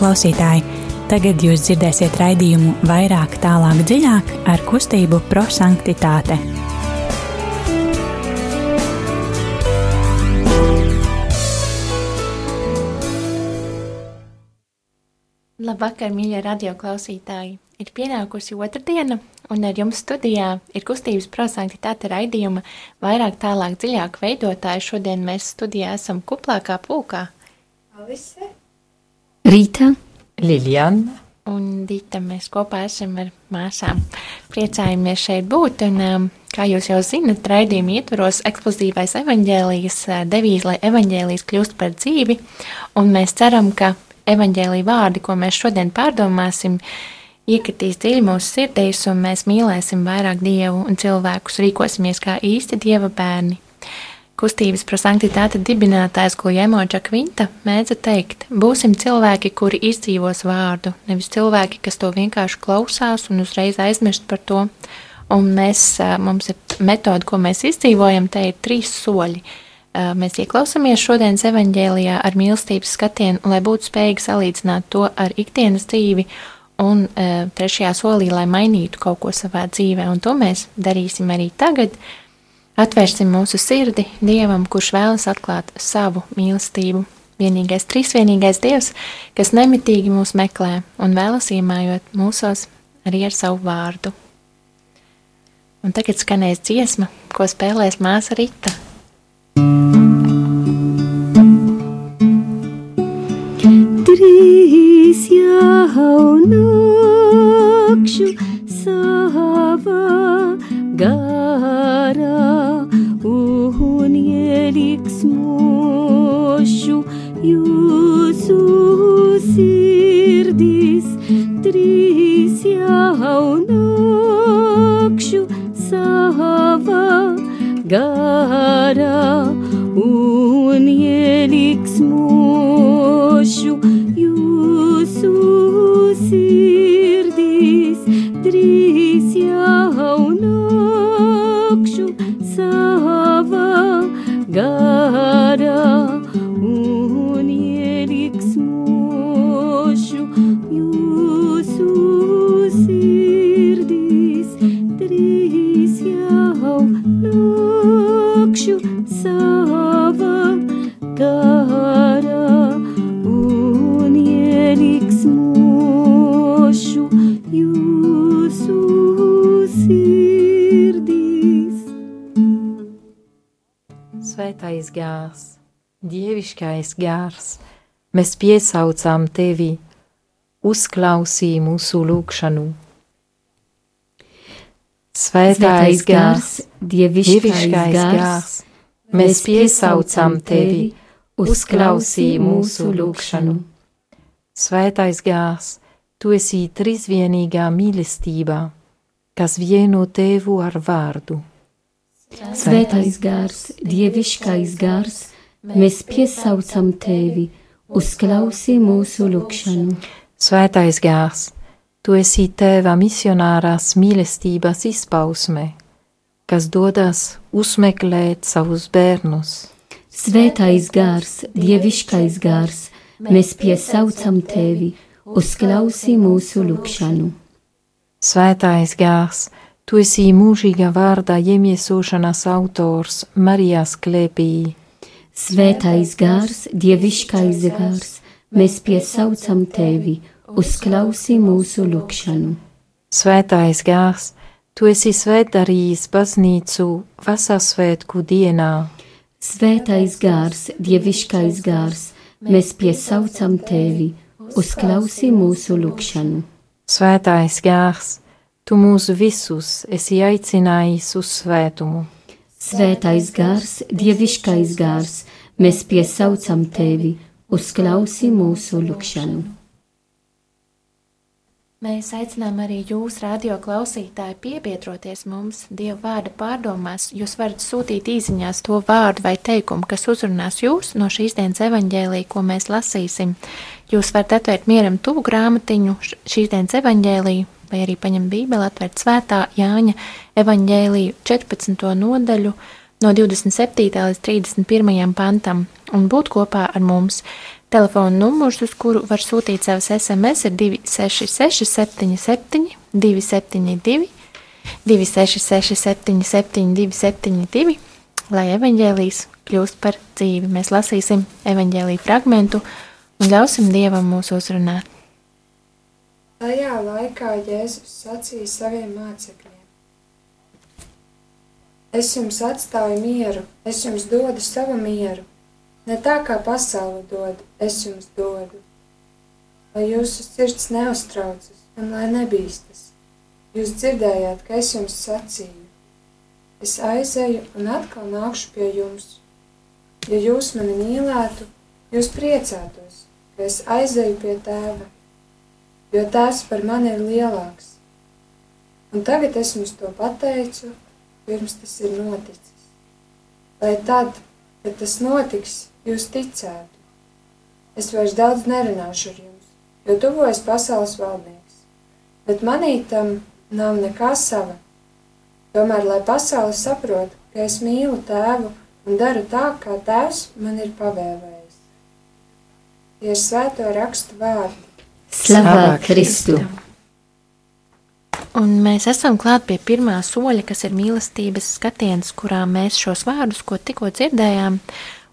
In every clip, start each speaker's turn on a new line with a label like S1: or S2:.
S1: klausītāji! Tagad jūs dzirdēsiet raidījumu vairāk, tālāk, dziļāk ar kustību prosanktitāte.
S2: Labvakar, mīļie radio klausītāji! Ir pienākusi otrdiena, un ar jums studijā ir kustības prosanktitāte raidījuma vairāk, tālāk, dziļāk veidotāji. Šodien mēs studijā esam kuplākā pulkā.
S3: Alise,
S4: Rīta,
S5: Liljana.
S2: Un Dita, mēs kopā esam ar māsām. Priecājamies šeit būt, un um, kā jūs jau zinat, raidījuma ietvaros eksplozīvais evaņģēlijas uh, devīz, lai evaņģēlijas kļūst par dzīvi, un mēs ceram, ka evaņģēlija vārdi, ko mēs šodien pārdomāsim, iekritīs dziļi mūsu sirdīs, un mēs mīlēsim vairāk Dievu un cilvēkus, rīkosimies kā īsti Dieva bērni. Kustības prosanktitāte dibinātājs Guljēmo Čakvinta mēdza teikt, būsim cilvēki, kuri izdzīvos vārdu, nevis cilvēki, kas to vienkārši klausās un uzreiz aizmirst par to. Un mēs, mums ir metode, ko mēs izdzīvojam, te ir trīs soļi. Mēs ieklausāmies šodienas evaņģēlijā ar mīlestības skatienu, lai būtu spējīgi salīdzināt to ar ikdienas dzīvi, un trešajā solī, lai mainītu kaut ko savā dzīvē, un to mēs darīsim arī tagad. Atvērsim mūsu sirdi Dievam, kurš vēlas atklāt savu mīlestību. Vienīgais, trīsvienīgais Dievs, kas nemitīgi mūs meklē un vēlas iemājot mūsos arī ar savu vārdu. Un tagad skanēs dziesma, ko spēlēs māsa Rita.
S4: Nākšu savā garā un ieliksmošu jūsu sirdīs.
S5: Svētais gārs, dieviškais gārs, mēs piesaucam tevi, uzklausī mūsu lūgšanu. Svētais gārs, dieviškais gārs, mēs piesaucam tevi, uzklausī mūsu lūgšanu. Svētais gārs, tu esi trīsvienīgā mīlestībā, kas vieno tevu ar vārdu.
S4: Svētais gars, dieviškais gars, mēs piesaucam tevi, uzklausī mūsu lūgšanu.
S5: Svētais gārs, tu esi tēva misionārās mīlestības izpausme, kas dodas uzmeklēt savus bērnus.
S4: Svētais gars, dieviškais gars, mēs piesaucam tevi, uzklausī mūsu lūgšanu.
S5: Svētais gārs, tu esi mūžīga vārda iemiesošanas autors Marijas klēpī.
S4: Svētais gars, dieviškais gars, mēs piesaucam tevi, uzklausī mūsu lūgšanu.
S5: Svētais gārs, tu esi svētdarījis baznīcu vasasvētku dienā.
S4: Svētais gars, dieviškais gars, mēs piesaucam tevi, uzklausī mūsu lūgšanu.
S5: Svētais gārs, tu mūs visus esi aicinājis uz svētumu.
S4: Svētais gars, dieviškais gars, mēs piesaucam tevi, uzklausī mūsu lūgšanu.
S2: Mēs aicinām arī jūs, radio klausītāji, piebiedroties mums Dieva vārda pārdomās. Jūs varat sūtīt īsiņās to vārdu vai teikumu, kas uzrunās jūs no šīs dienas evaņģēlī, ko mēs lasīsim. Jūs varat atvērt mieram tuvu grāmatiņu šīs dienas evaņģēlī, vai arī paņemt bībeli, atvērt svētā Jāņa evaņģēlīju 14. nodaļu no 27. līdz 31. pantam un būt kopā ar mums. Telefona numurs, uz kuru var sūtīt savus SMS, ir 266, 77, 272, 266, 77, 272, lai evaņģēlīs kļūst par dzīvi. Mēs lasīsim evaņģēlīju fragmentu un ļausim Dievam mūs uzrunāt.
S3: Tajā laikā Jēzus sacīja saviem mācekļiem: Es jums atstāju mieru, es jums dodu savu mieru Ne tā kā pasaule dod, es jums dodu, lai jūsu sirds neuztraucas un lai nebīstas. Jūs dzirdējāt, ka es jums sacīju. Es aizēju un atkal nākšu pie jums. Ja jūs mani mīlētu, jūs priecātos, ka es aizēju pie tēva, jo tēvs par mani ir lielāks. Un tagad es jums to pateicu, pirms tas ir noticis. Lai tad, kad tas notiks, jūs ticētu. Es vairs daudz nerunāšu ar jums, jo tuvojas pasaules valdnieks, bet manī tam nav nekā sava. Tomēr, lai pasaule saprot, ka es mīlu tēvu un daru tā, kā tēvs man ir pavēlējis. Tie ir svēto rakstu vārdi.
S4: Slavā Kristu!
S2: Un mēs esam klāt pie pirmā soļa, kas ir mīlestības skatiens, kurā mēs šos vārdus, ko tikko dzirdējām,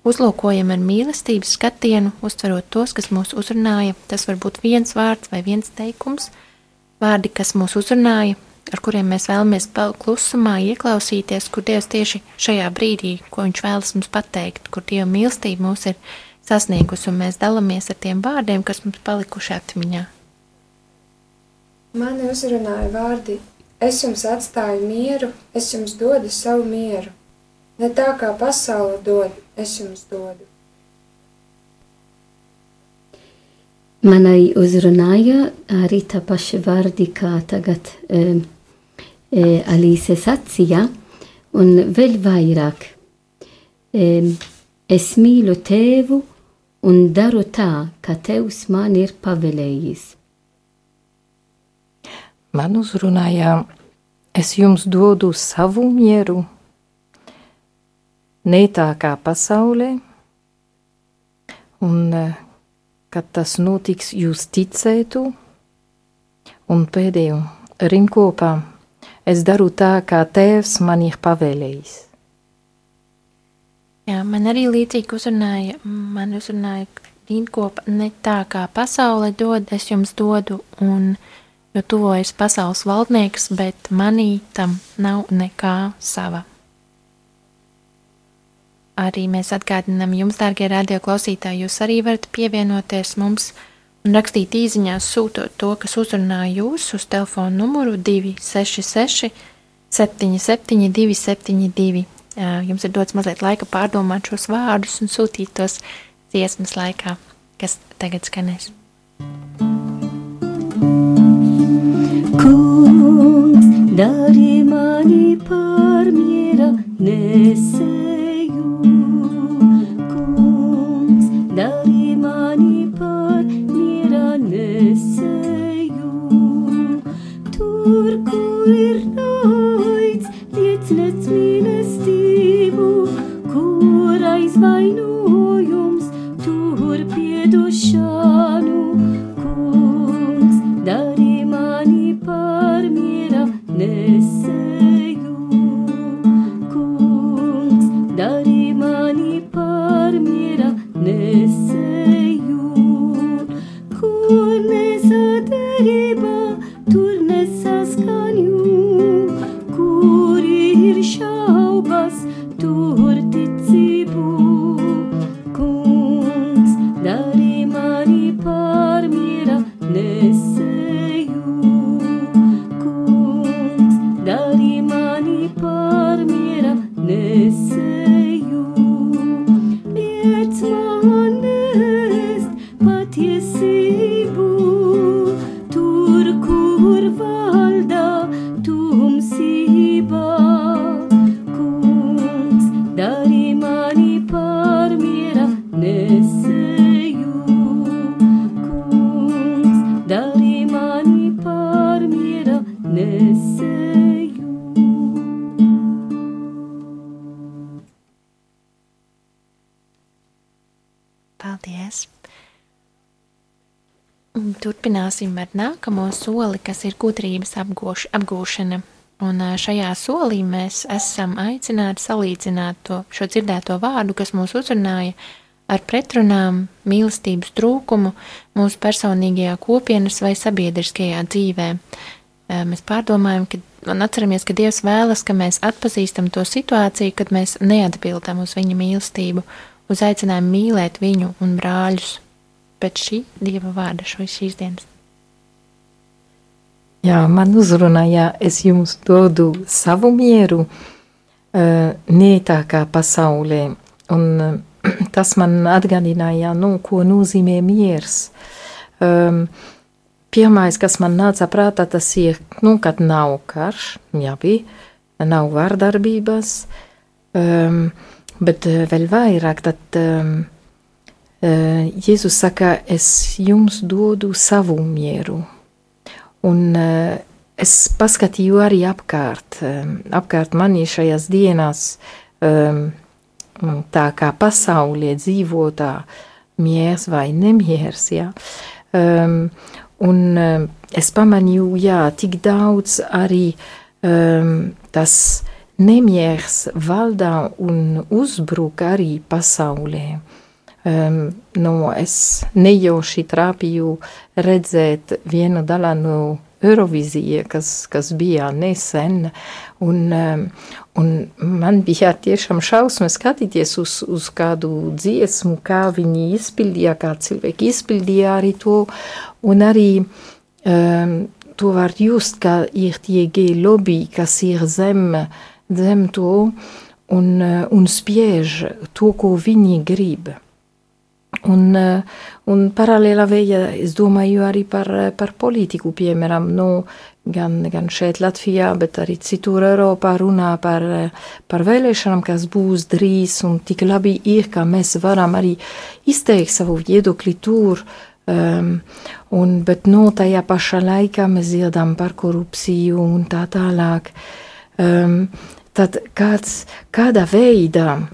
S2: uzlūkojam ar mīlestības skatienu, uztverot tos, kas mūs uzrunāja. Tas var būt viens vārds vai viens teikums, vārdi, kas mūs uzrunāja, ar kuriem mēs vēlamies klusumā ieklausīties, kur Dievs tieši šajā brīdī, ko Viņš vēlas mums pateikt, kur Dieva mīlestība mūs ir sasniegusi, un mēs dalāmies ar tiem vārdiem, kas mums palikuši atmiņā.
S3: Mani uzrunāja vārdi: Es jums atstāju mieru, es jums dodu savu mieru. Ne tā kā pasaule dod, es jums dodu.
S4: Manai uzrunāja arī tā paša vārdi, kā tagad e, e, Alīse sacīja, un vēl vairāk. E, es mīlu tevu un daru tā, kā tevs man ir pavēlējis.
S5: Man uzrunāja, es jums dodu savu mieru. Ne tā kā pasaulē, un eh, kad tas notiks, jūs ticētu, un pēdējo rinkopā es daru tā, kā tēvs man ir pavēlējis.
S2: Jā, man arī līdzīgi uzrunāja, man uzrunāja rīnkopa ne tā, kā pasaule dod, es jums dodu, un jo tuvojas pasaules valdnieks, bet manī tam nav nekā sava arī mēs atgādinām jums, dārgie radioklausītāji, jūs arī varat pievienoties mums un rakstīt īsiņās, sūtot to, kas uzrunā jūs uz telefona numuru 266, 77, 272. Jums ir dots mazliet laika pārdomāt šos vārdus un sūtīt tos dziesmas laikā, kas tagad skanēs.
S4: Kungs, dari mani par miera nesen.
S2: dari Turpināsim ar nākamo soli, kas ir gudrības apgūš, apgūšana. Un šajā solī mēs esam aicināti salīdzināt to, šo dzirdēto vārdu, kas mūs uzrunāja, ar pretrunām, mīlestības trūkumu mūsu personīgajā kopienas vai sabiedriskajā dzīvē. Mēs pārdomājam, ka, un atceramies, ka Dievs vēlas, ka mēs atpazīstam to situāciju, kad mēs neatbildam uz viņa mīlestību, uz aicinājumu mīlēt viņu un brāļus pēc šī Dieva vārda šo šīs dienas.
S5: Jā, man uzrunāja, es jums dodu savu mieru, uh, ne tā kā pasaulē. Un uh, tas man atgādināja, nu, ko nozīmē miers. Um, Pirmais, kas man nāca prātā, tas ir, nu, kad nav karš, jā, bija, nav vārdarbības, um, bet vēl vairāk tad. Um, Eh, Jēzus saka, es jums dodu savu mieru. Un eh, es paskatīju arī apkārt, eh, apkārt manī šajās dienās, tā kā pasaulē dzīvo tā miers vai nemiers, jā. Un es pamanīju, jā, tik daudz arī tas nemiers valdā un uzbruk arī pasaulē. Um, nu, es nejauši trāpīju redzēt vienu daļu no Eurovizija, kas, kas bija nesen, un, um, un man bija tiešām šausmas skatīties uz, uz kādu dziesmu, kā viņi izpildīja, kā cilvēki izpildīja arī to, un arī um, to var just, ka ir tie gay lobby, kas ir zem, zem to, un, un spiež to, ko viņi grib. Un, eh, un paralēlā veidā es domāju arī par, eh, par politiku, piemēram, nu, gan, gan šeit Latvijā, bet arī citur Eiropā runā par, eh, par vēlēšanām, kas būs drīz, un tik labi ir, ka mēs varam arī izteikt savu viedokli tur, um, un, bet no tajā pašā laikā mēs dzirdam par korupciju un tā tālāk. Um, tad kāds, kādā veidā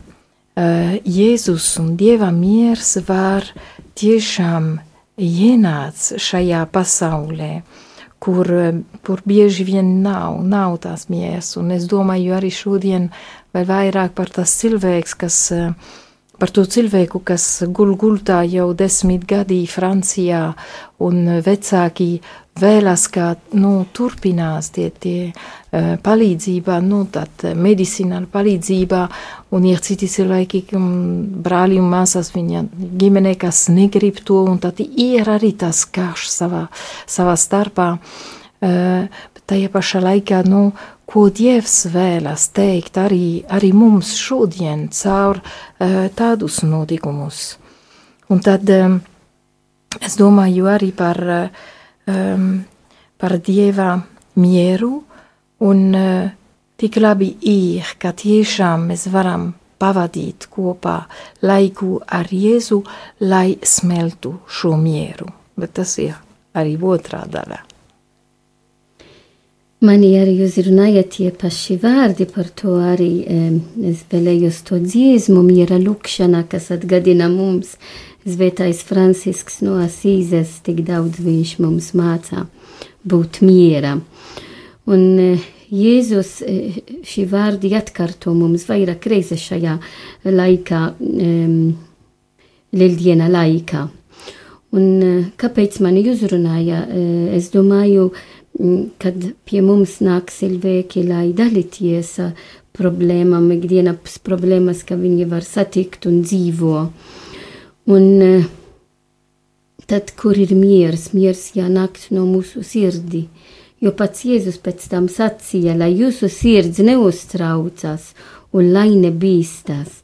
S5: Jēzus un Dieva miers var tiešām ienāc šajā pasaulē, kur, kur bieži vien nav, nav tās miers. Un es domāju arī šodien vēl vairāk par tas cilvēks, kas, par to cilvēku, kas gul gultā jau desmit gadī Francijā un vecāki vēlas, ka nu, turpinās tie, tie uh, palīdzībā, nu, tad medicināla palīdzībā, un ir citi cilvēki, brāļi un māsas viņa ģimene, kas negrib to, un tad ir arī tas karš savā, savā starpā. Uh, tajā pašā laikā, nu, ko Dievs vēlas teikt arī, arī mums šodien caur uh, tādus notikumus. Un tad um, es domāju arī par um, par dieva mieru, un uh, tik labi ir, ka tiešām mēs varam pavadīt kopā laiku ar Jēzu, lai smeltu šo mieru. Bet tas ir arī otrā daļa.
S4: To arī, um, es vēlējos to dziesmu miera lukšana, kas atgadina mums Svētais Francisks no Asīzes, tik daudz viņš mums mācā būt miera. Un eh, Jēzus eh, šī vārdi atkārto mums vairāk reizes šajā laikā, um, lieldiena laikā. Un eh, kāpēc man uzrunāja? Es domāju, mm, kad pie mums nāk cilvēki, lai dalīties problēmām, ikdienas problēmas, ka viņi var satikt un dzīvot. Un eh, tad, kur ir miers, miers jānāk no mūsu sirdi, jo pats Jēzus pēc tam sacīja, lai jūsu sirds neuztraucas un lai nebīstas,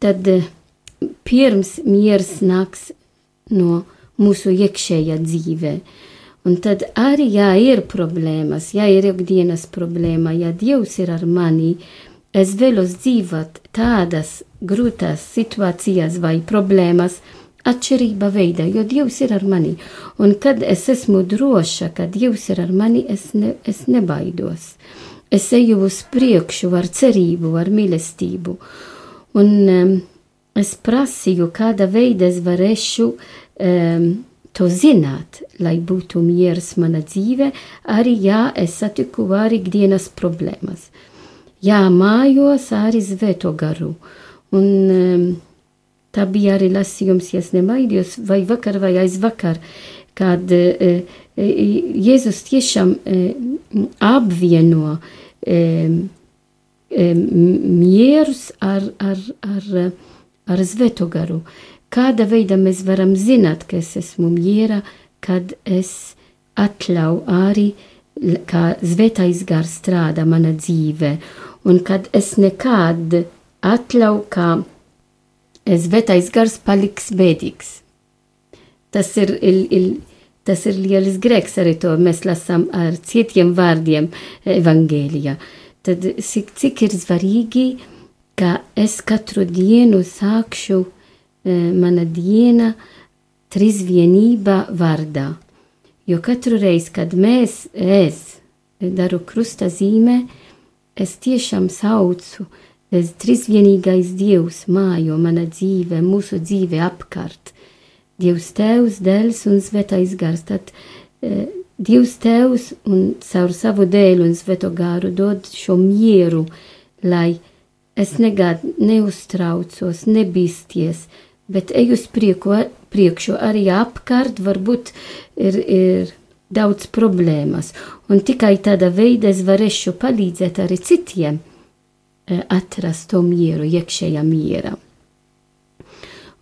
S4: tad eh, pirms miers nāks no mūsu iekšējā dzīvē. Un tad arī, ja ir problēmas, ja ir ikdienas problēma, ja Dievs ir ar mani, es vēlos dzīvot tādas grūtās situācijās vai problēmas atšķirība veidā, jo Dievs ir ar mani. Un kad es esmu droša, ka Dievs ir ar mani, es, ne, es nebaidos. Es eju uz priekšu ar cerību, ar mīlestību. Un um, es prasīju, kāda veida es varēšu um, to zināt, lai būtu miers mana dzīve, arī jā, es satiku arī ikdienas problēmas. Jā, mājos arī zvēto garu. Un um, tā bija arī lasījums, ja nemaidos, vai vakar vai aizvakar, kad uh, Jēzus tiešām uh, apvieno um, um, mierus ar, ar, ar, ar zvēto garu. Uh, Kāda veida mēs varam zināt, ka es esmu miera, kad es atļauju arī, kā svētais gars strādā mana dzīve, un kad es nekad atļauju, ka svētais gars paliks bēdīgs. Tas ir, il, il, tas ir liels grēks, arī to mēs lasām ar citiem vārdiem evangēlijā. Tad cik, cik ir svarīgi, ka es katru dienu sākšu Eh, mana diena trīsvienība vārdā. Jo katru reizi, kad mēs, es daru krusta zīmē, es tiešām saucu, es trīsvienīgais Dievs mājo mana dzīve, mūsu dzīve apkārt. Dievs Tēvs, Dēls un Svētais Gars. Tad eh, Dievs Tēvs un caur savu dēlu un Svēto Gāru dod šo mieru, lai es negad neuztraucos, nebīsties, bet eju uz prieku, priekšu arī apkārt, varbūt ir, ir daudz problēmas. Un tikai tādā veidā es varēšu palīdzēt arī citiem eh, atrast to mieru, iekšējā miera.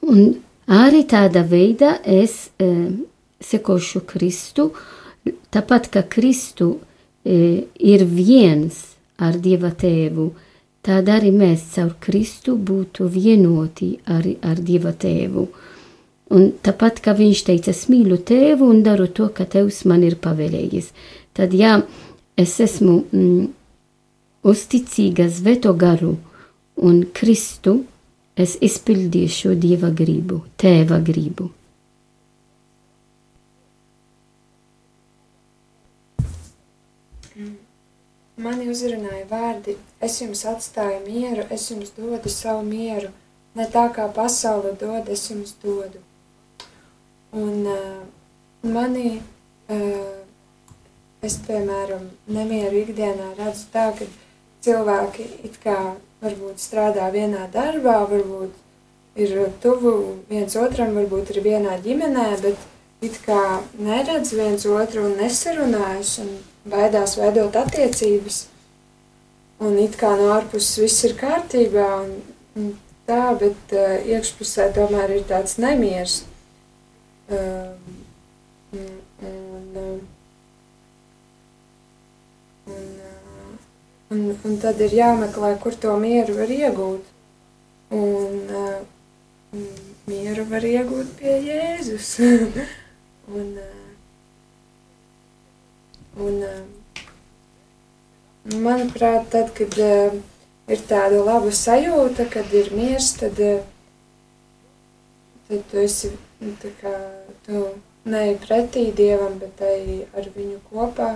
S4: Un arī tādā veidā es e, sekošu Kristu, tāpat kā Kristu e, ir viens ar Dieva tēvu, Tad arī mēs caur Kristu būtu vienoti ar, ar Dieva tēvu. Un tāpat kā viņš teica, es mīlu tēvu un daru to, ka tevs man ir pavēlējis. Tad, ja es esmu mm, uzticīga zveto garu un Kristu, es izpildīšu Dieva gribu, tēva gribu.
S3: Mani uzrunāja vārdi, es jums atstāju mieru, es jums dodu savu mieru, ne tā kā pasaule dod, es jums dodu. Un uh, manī, uh, es, piemēram, nemieru ikdienā redzu tā, ka cilvēki it kā varbūt strādā vienā darbā, varbūt ir tuvu viens otram, varbūt ir vienā ģimenē, bet it kā neredz viens otru un nesarunājas un baidās veidot attiecības. Un it kā no ārpuses viss ir kārtībā, un, un tā, bet uh, iekšpusē tomēr ir tāds nemieris. Uh, un, un, un, un, un tad ir jāmeklē, kur to mieru var iegūt. Un, uh, mieru var iegūt pie Jēzus. un, uh, Un, eh, manuprāt, tad, kad uh, ir tāda laba sajūta, kad ir miers, tad, tad tu esi nu, kā, tu neej pretī Dievam, bet ej ar viņu kopā.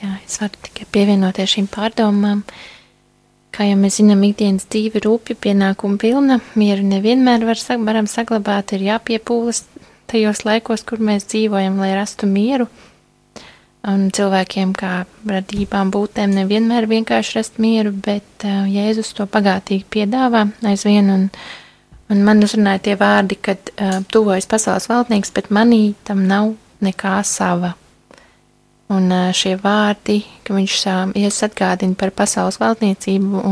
S2: Jā, es varu tikai pievienoties šīm pārdomām. Uh, Kā jau mēs zinām, ikdienas dzīve rūpja, pienākuma pilna, mieru nevienmēr var, varam saglabāt, ir jāpiepūlas tajos laikos, kur mēs dzīvojam, lai rastu mieru. Un cilvēkiem, kā radībām, būtēm, nevienmēr vienkārši rast mieru, bet uh, Jēzus to pagātīgi piedāvā aizvien. Un, un man uzrunāja tie vārdi, kad uh, tuvojas pasaules valdnieks, bet manī tam nav nekā sava. Un šie vārdi, ka viņš Jēzus atgādina par pasaules valdniecību,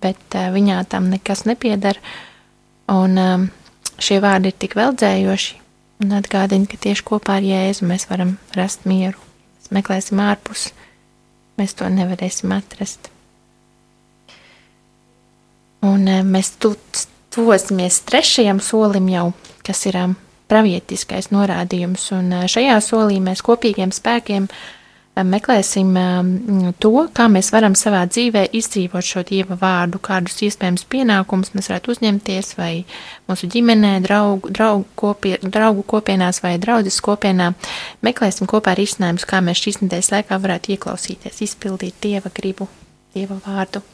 S2: bet viņā tam nekas nepiedara. Un šie vārdi ir tik veldzējoši un atgādina, ka tieši kopā ar Jēzu mēs varam rast mieru. Mēs meklēsim ārpus, mēs to nevarēsim atrast. Un mēs tu, tuvosimies trešajam solim jau, kas ir pravietiskais norādījums, un šajā solī mēs kopīgiem spēkiem meklēsim to, kā mēs varam savā dzīvē izdzīvot šo dieva vārdu, kādus iespējams pienākumus mēs varētu uzņemties, vai mūsu ģimenē, draugu, draugu, kopie, draugu kopienās vai draudzes kopienā. Meklēsim kopā risinājumus, kā mēs šīs nedēļas laikā varētu ieklausīties, izpildīt dieva gribu, dieva vārdu.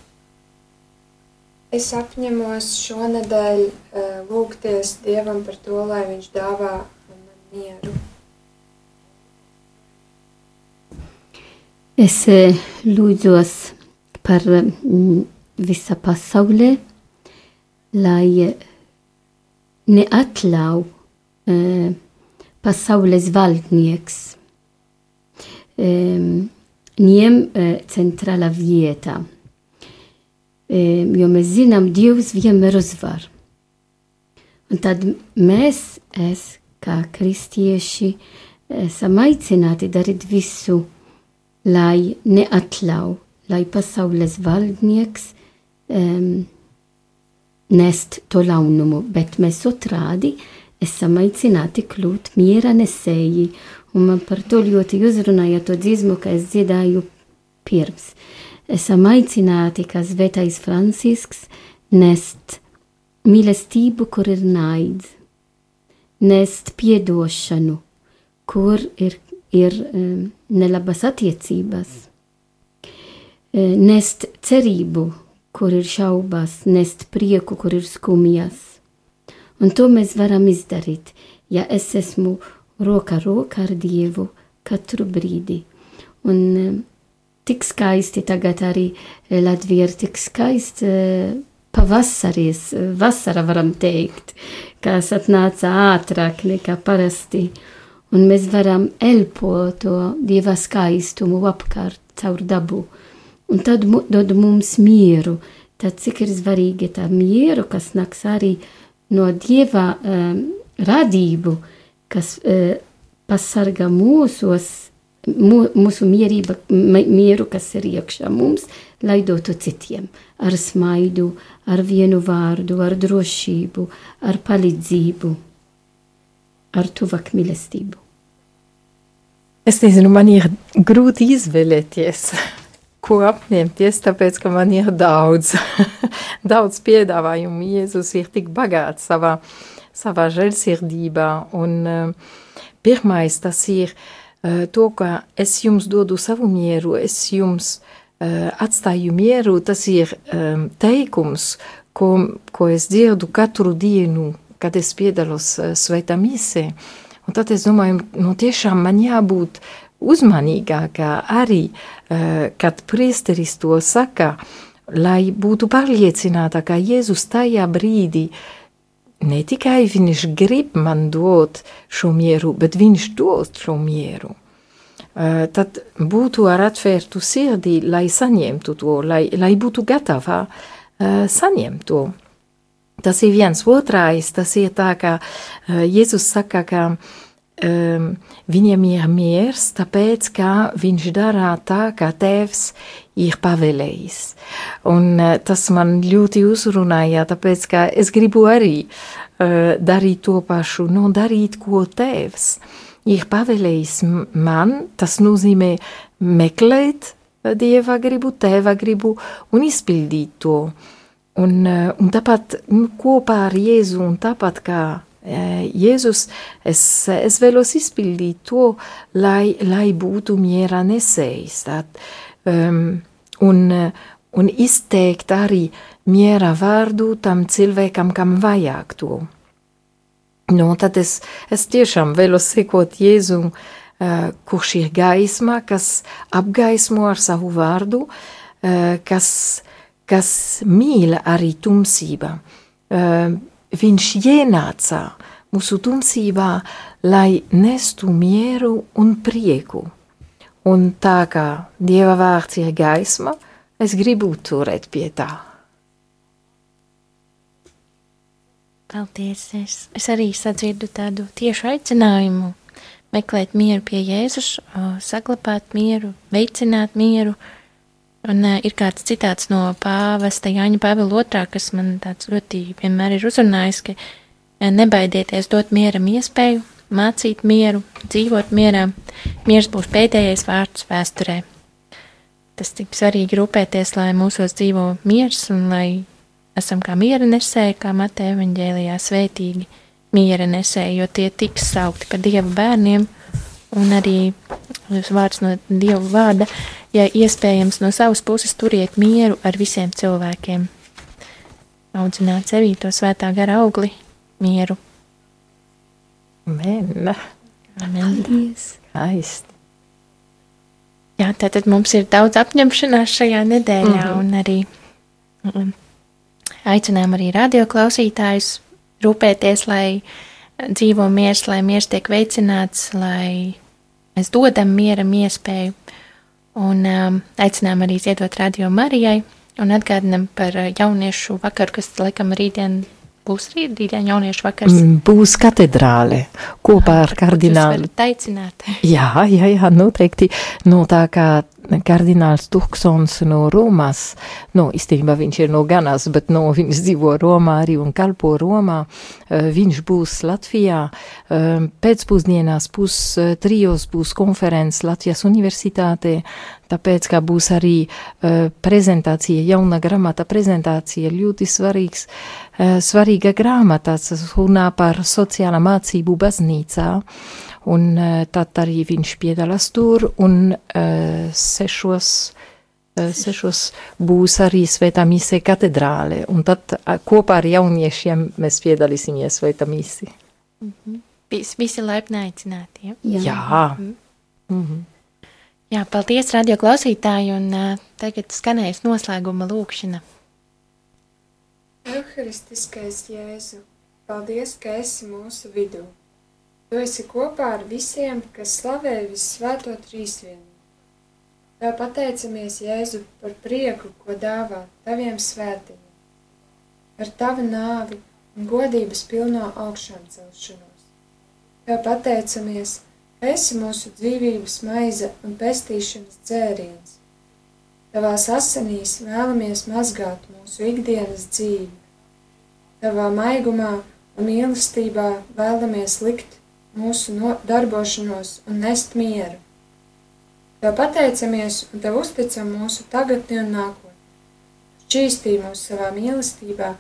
S3: Es apņemos šonadēļ uh, lūgties Dievam par to, lai Viņš dāvā man mieru.
S4: Es uh, lūdzos par mm, visa pasaulē, lai neatļauj uh, pasaules valdnieks um, ņem uh, centrāla vieta jo mēs zinām, Dievs vienmēr uzvar. Un tad mēs, es, kā kristieši, esam aicināti darīt visu, lai neatļauj, lai pasaules valdnieks um, nest to launumu, bet mēs otrādi esam aicināti kļūt miera nesēji, un man par to ļoti uzrunāja to dziesmu, ka es dziedāju pirms. Uh, esam aicināti, kā Svētais Francisks, nest mīlestību, kur ir naids, nest piedošanu, kur ir, ir um, nelabas attiecības, uh, nest cerību, kur ir šaubas, nest prieku, kur ir skumjas. Un to mēs varam izdarīt, ja es esmu roka rokā ar Dievu katru brīdi. Un um, tik skaisti tagad arī eh, Latvija ir tik skaisti eh, pavasaries, eh, vasara varam teikt, kas atnāca ātrāk nekā parasti. Un mēs varam elpot to dieva skaistumu apkārt caur dabu. Un tad dod mums mieru. Tad cik ir svarīgi tā mieru, kas nāks arī no dieva um, radību, kas uh, pasargā mūsos mūsu mierība, mieru, kas ir iekšā mums, lai dotu citiem ar smaidu, ar vienu vārdu, ar drošību, ar palīdzību, ar tuvāk mīlestību.
S5: Es nezinu, man ir grūti izvēlēties, ko apņemties, tāpēc, ka man ir daudz, daudz piedāvājumu. Jēzus ir tik bagāts savā, savā žēlsirdībā, un uh, pirmais tas ir Eh, to, ka es jums dodu savu mieru, es jums uh, atstāju mieru, tas ir um, teikums, ko, ko es dzirdu katru dienu, kad es piedalos svētā misē. Un tad es domāju, nu tiešām man jābūt uzmanīgākā arī, kad priesteris to saka, lai būtu pārliecināta, ka Jēzus tajā brīdī ne tikai viņš grib man dot šo mieru, bet viņš dod šo mieru. Uh, tad būtu ar atvērtu sirdī, lai saņemtu to, lai, lai būtu gatava uh, saņemt to. Tas ir viens otrais, tas ir tā, ka uh, Jēzus saka, ka um, viņam ir miers, tāpēc, ka viņš dara tā, kā tēvs ir pavēlējis. Un uh, tas man ļoti uzrunāja, tāpēc, ka es gribu arī uh, darīt to pašu, nu, darīt, ko tēvs ir pavēlējis man, tas nozīmē meklēt dieva gribu, tēva gribu un izpildīt to. Un, uh, un tāpat nu, kopā ar Jēzu un tāpat kā Jēzus, es, es vēlos izpildīt to, lai, lai būtu miera nesējis. Tad, um, un, un izteikt arī miera vārdu tam cilvēkam, kam vajag to. Nu, tad es, es tiešām vēlos sekot Jēzum, uh, kurš ir gaisma, kas apgaismo ar savu vārdu, uh, kas, kas mīl arī tumsība. Uh, viņš ienāca mūsu tumsībā, lai nestu mieru un prieku. Un tā kā Dieva vārds ir gaisma, es gribu turēt pie tā.
S2: Paldies! Es, es arī sadzirdu tādu tiešu aicinājumu meklēt mieru pie Jēzus, saglabāt mieru, veicināt mieru, Un uh, ir kāds citāts no pāvesta Jāņa Pāvila otrā, kas man tāds ļoti vienmēr ir uzrunājis, ka uh, nebaidieties dot mieram iespēju, mācīt mieru, dzīvot mierā. Miers būs pēdējais vārds vēsturē. Tas tik svarīgi rūpēties, lai mūsos dzīvo miers un lai esam kā miera nesēji, kā Mateja evaņģēlijā svētīgi miera nesēji, jo tie tiks saukti par Dieva bērniem un arī vārds no Dieva vārda ja iespējams no savas puses turiet mieru ar visiem cilvēkiem. audzināt sevī to svētā gara augli, mieru.
S5: Amen.
S2: Amen.
S4: Paldies!
S5: Skaisti.
S2: Jā, tātad mums ir daudz apņemšanās šajā nedēļā, mm -hmm. un arī um, aicinām arī radioklausītājus rūpēties, lai dzīvo miers, lai miers tiek veicināts, lai mēs dodam mieram iespēju. Un um, aicinām arī ziedot radio Marijai un atgādinam par jauniešu vakaru, kas laikam rītdien būs rītdien jauniešu vakars.
S5: Mm, Būs katedrāle kopā ar kardinālu. Jā, jā, jā, noteikti. No tā kā kardināls Tuksons no Romas, no īstenībā viņš ir no Ganas, bet no viņš dzīvo Romā arī un kalpo Romā. Eh, Viņš būs Latvijā. Eh, Pēcpusdienās pus eh, trijos būs konferences Latvijas universitātē, tāpēc, ka būs arī prezentācija, jauna grāmata prezentācija, ļoti svarīgs, eh, svarīga grāmata, tas runā par sociālā mācību baznīcā, un eh, tad arī viņš piedalās tur, un eh, sešos, eh, sešos būs arī svētā mise katedrāle, un tad eh, kopā ar jauniešiem mēs piedalīsimies svētā misi.
S2: Vis, visi laipni aicināti. Ja?
S4: Jā.
S5: Jā. Mhm.
S2: Jā, paldies, radio klausītāji, un uh, tagad skanēs noslēguma lūkšana.
S3: Euharistiskais Jēzu, paldies, ka esi mūsu vidū. Tu esi kopā ar visiem, kas slavē visvēto trīsvienu. Tev pateicamies, Jēzu, par prieku, ko dāvā taviem svētajiem, par tavu nāvi un godības pilno augšām celšanos. Tev pateicamies, esi mūsu dzīvības maize un pestīšanas dzēriens. Tavās asinīs vēlamies mazgāt mūsu ikdienas dzīvi. Tavā maigumā un mīlestībā vēlamies likt mūsu no darbošanos un nest mieru. Tev pateicamies un tev uzticam mūsu tagadni un nākotni. Šķīstī mūs savā mīlestībā,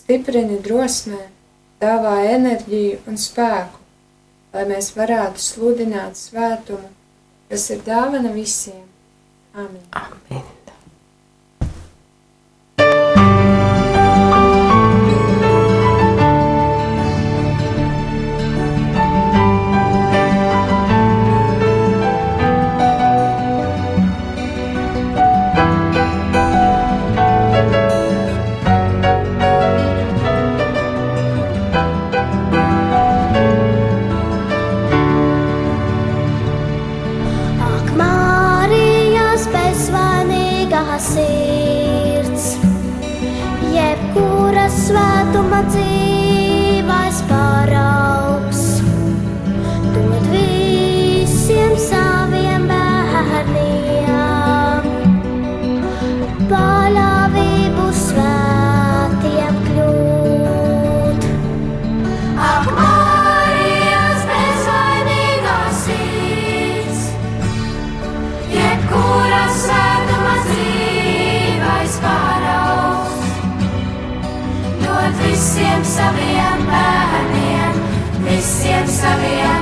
S3: stiprini drosmē, dāvā enerģiju un spēku, lai mēs varētu sludināt svētumu, kas ir dāvana visiem. Amen.
S5: Amen.
S6: saviem bērniem, visiem saviem.